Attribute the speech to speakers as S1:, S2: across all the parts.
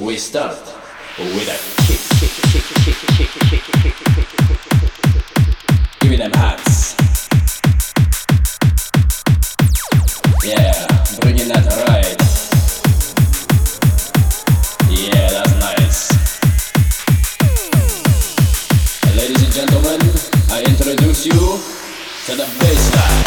S1: we start with a kick, kick, kick, kick, kick, kick, kick, kick, kick. Give me them hands. Yeah, bringing that right. Yeah, that's nice. Ladies and gentlemen, I introduce you to the baseline,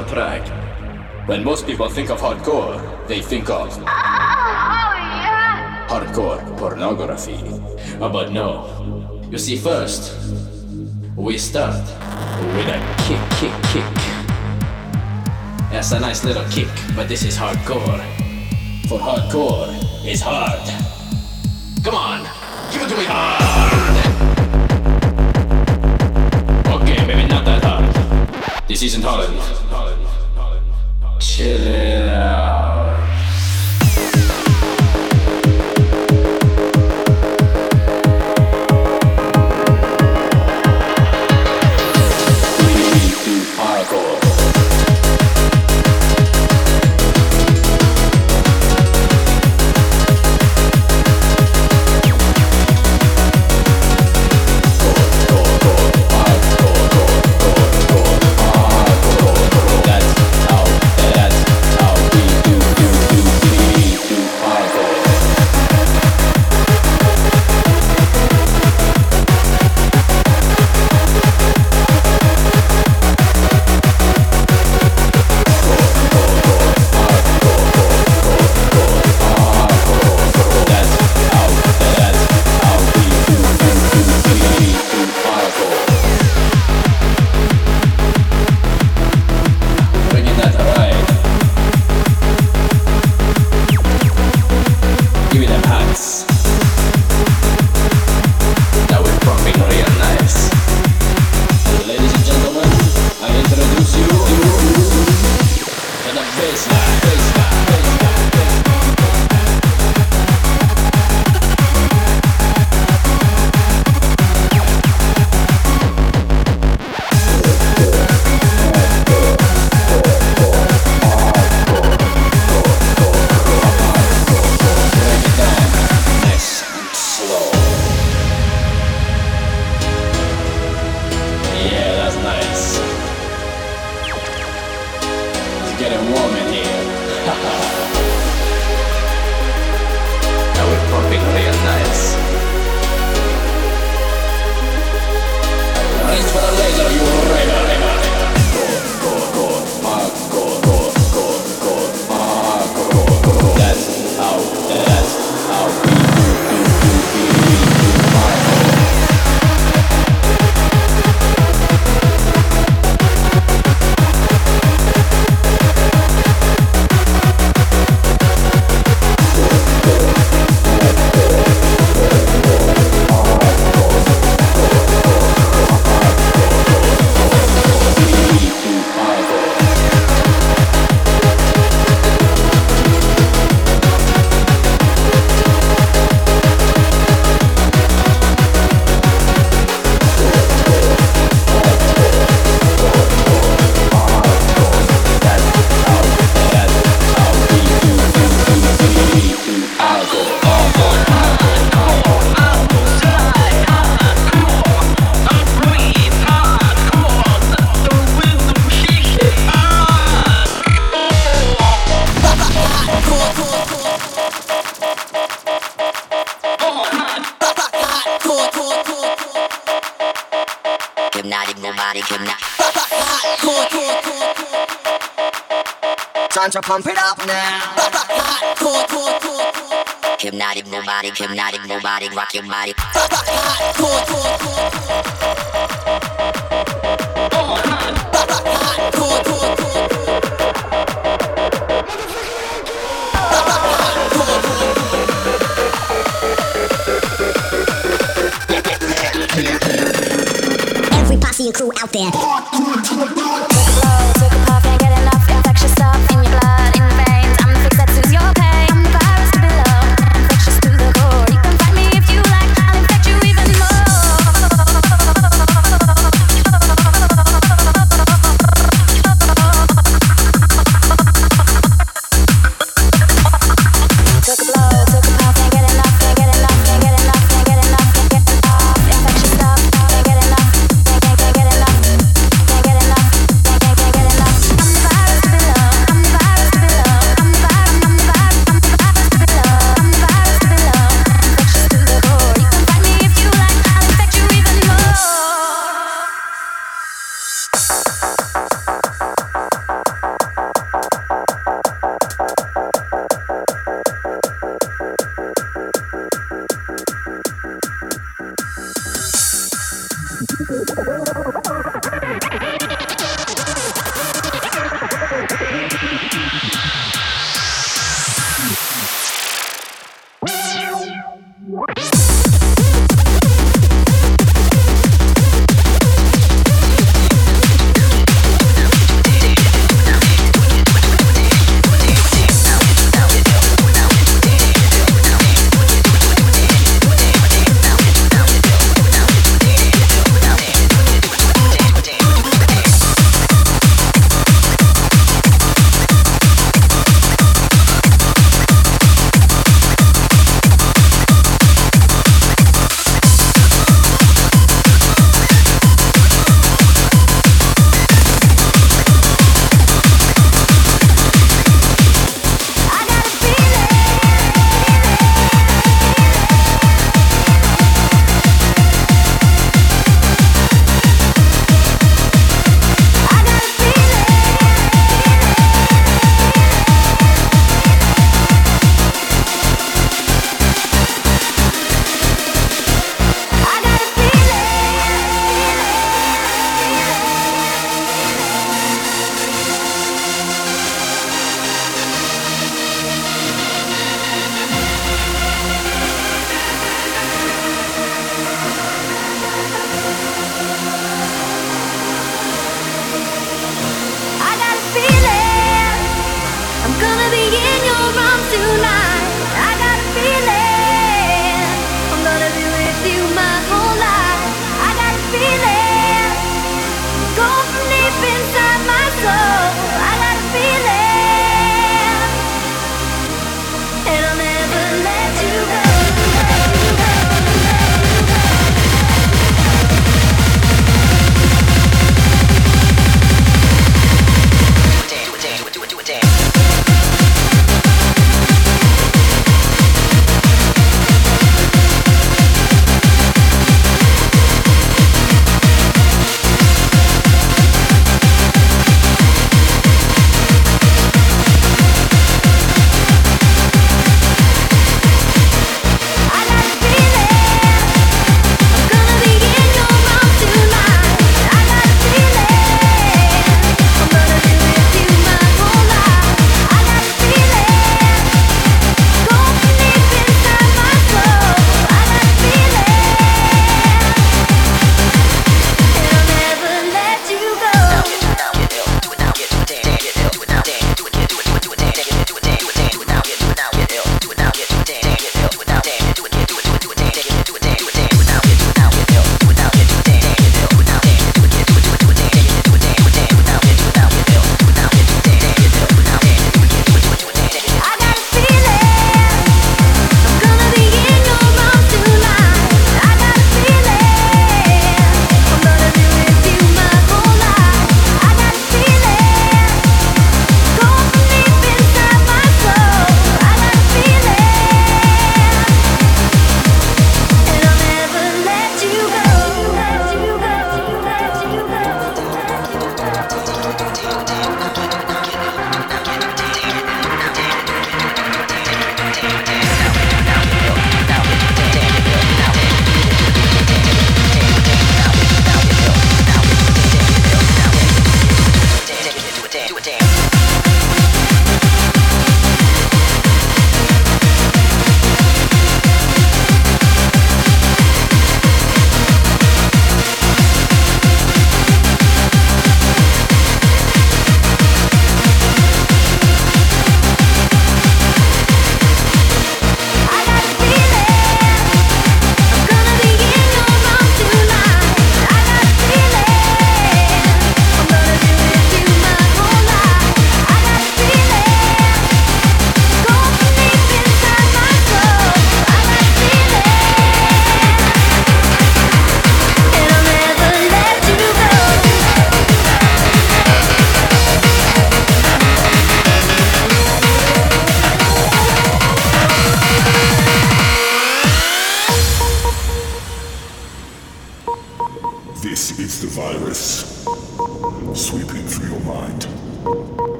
S1: hardcore track. When most people think of hardcore, they think of hardcore pornography. Uh, but no. You see, first, we start with a kick, kick, kick. That's a nice little kick, but this is hardcore. For hardcore is hard. Come on, give it to me hard. Okay, maybe not that hard. This isn't Holland. Chilling. hypnotic, robotic, hypnotic. Cool, cool, cool, cool. Time to pump it up now. Cool, cool, cool, cool.
S2: Hypnotic, robotic, hypnotic, robotic, rock your body.
S3: Cool, cool, cool. Cool, cool. crew out there.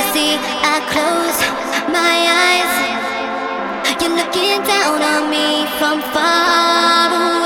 S3: I close my eyes. You're looking down on me from far away.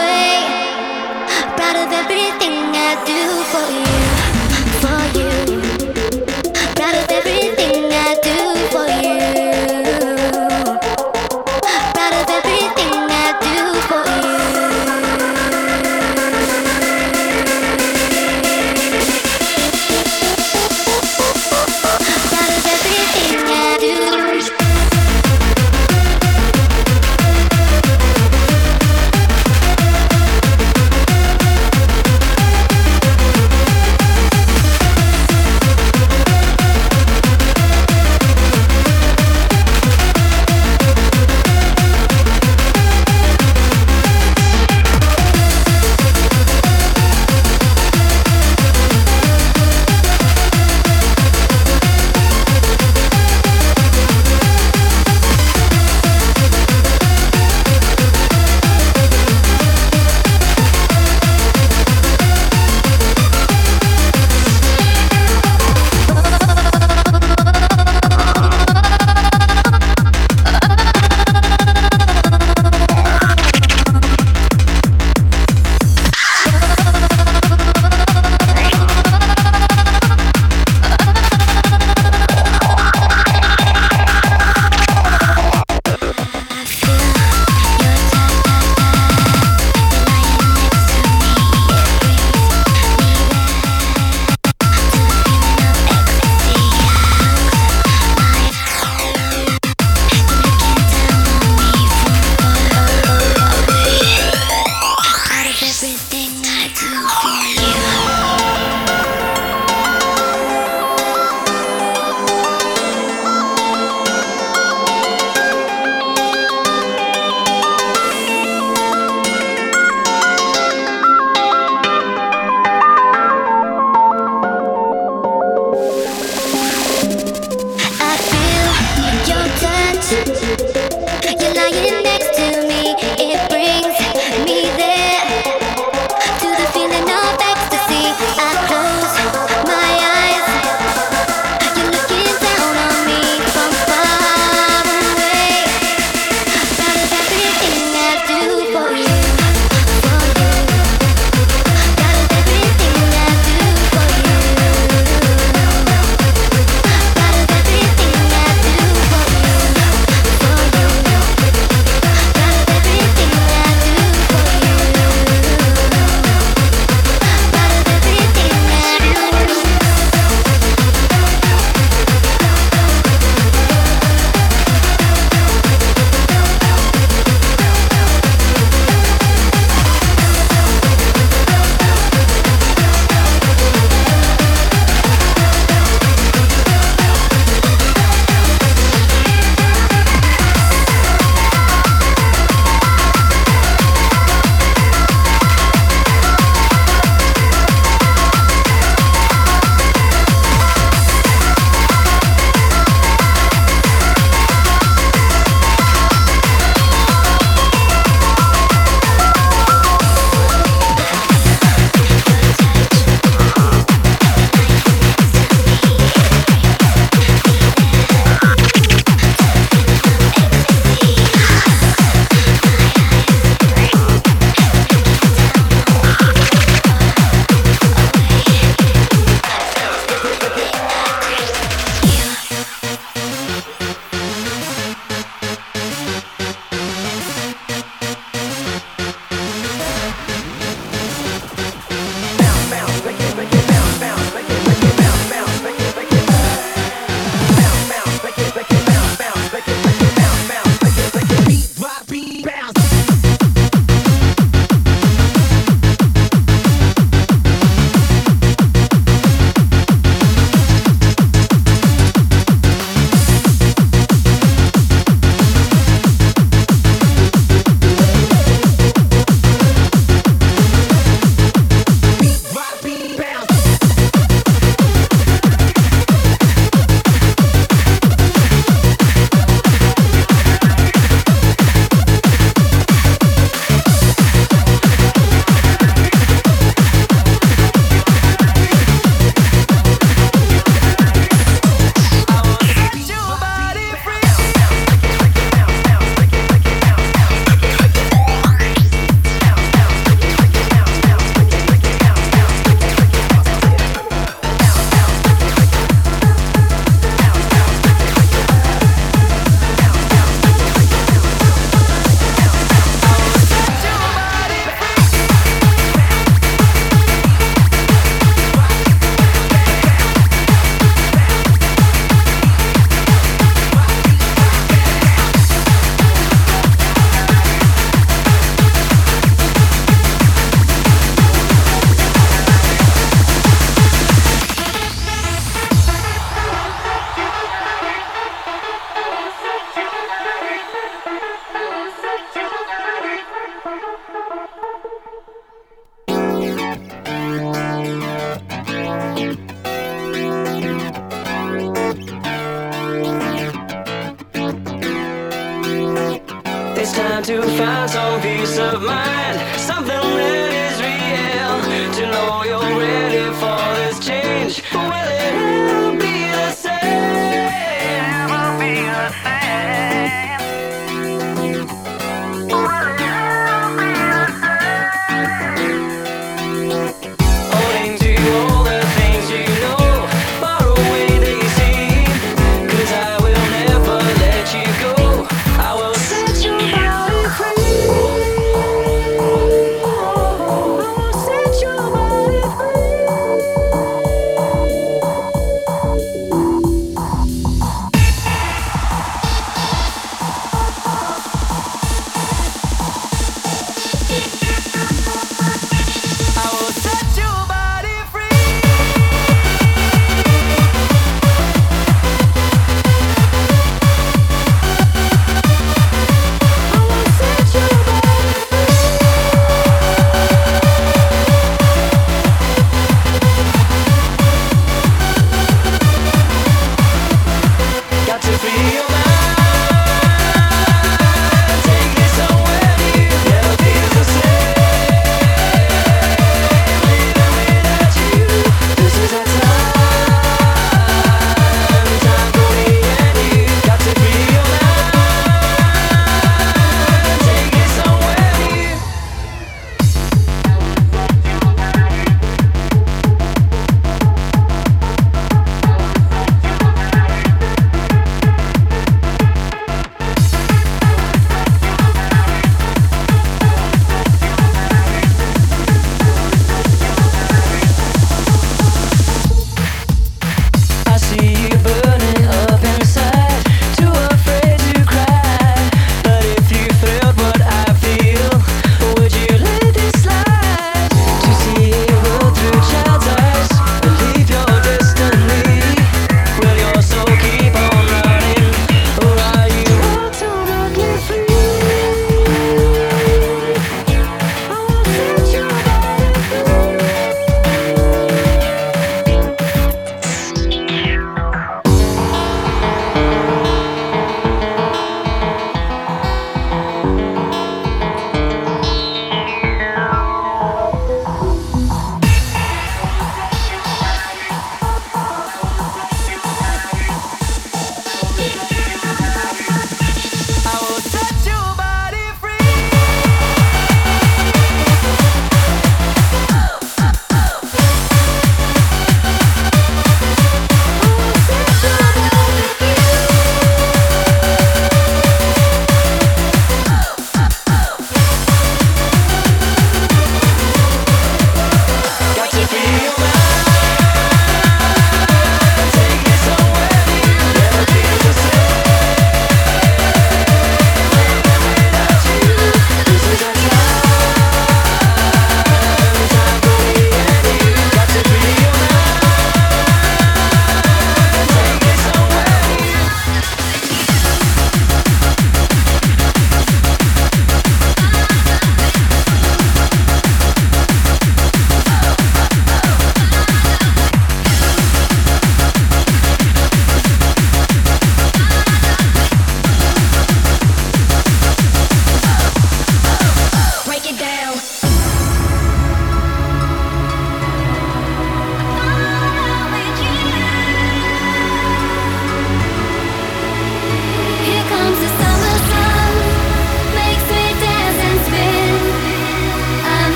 S4: feel be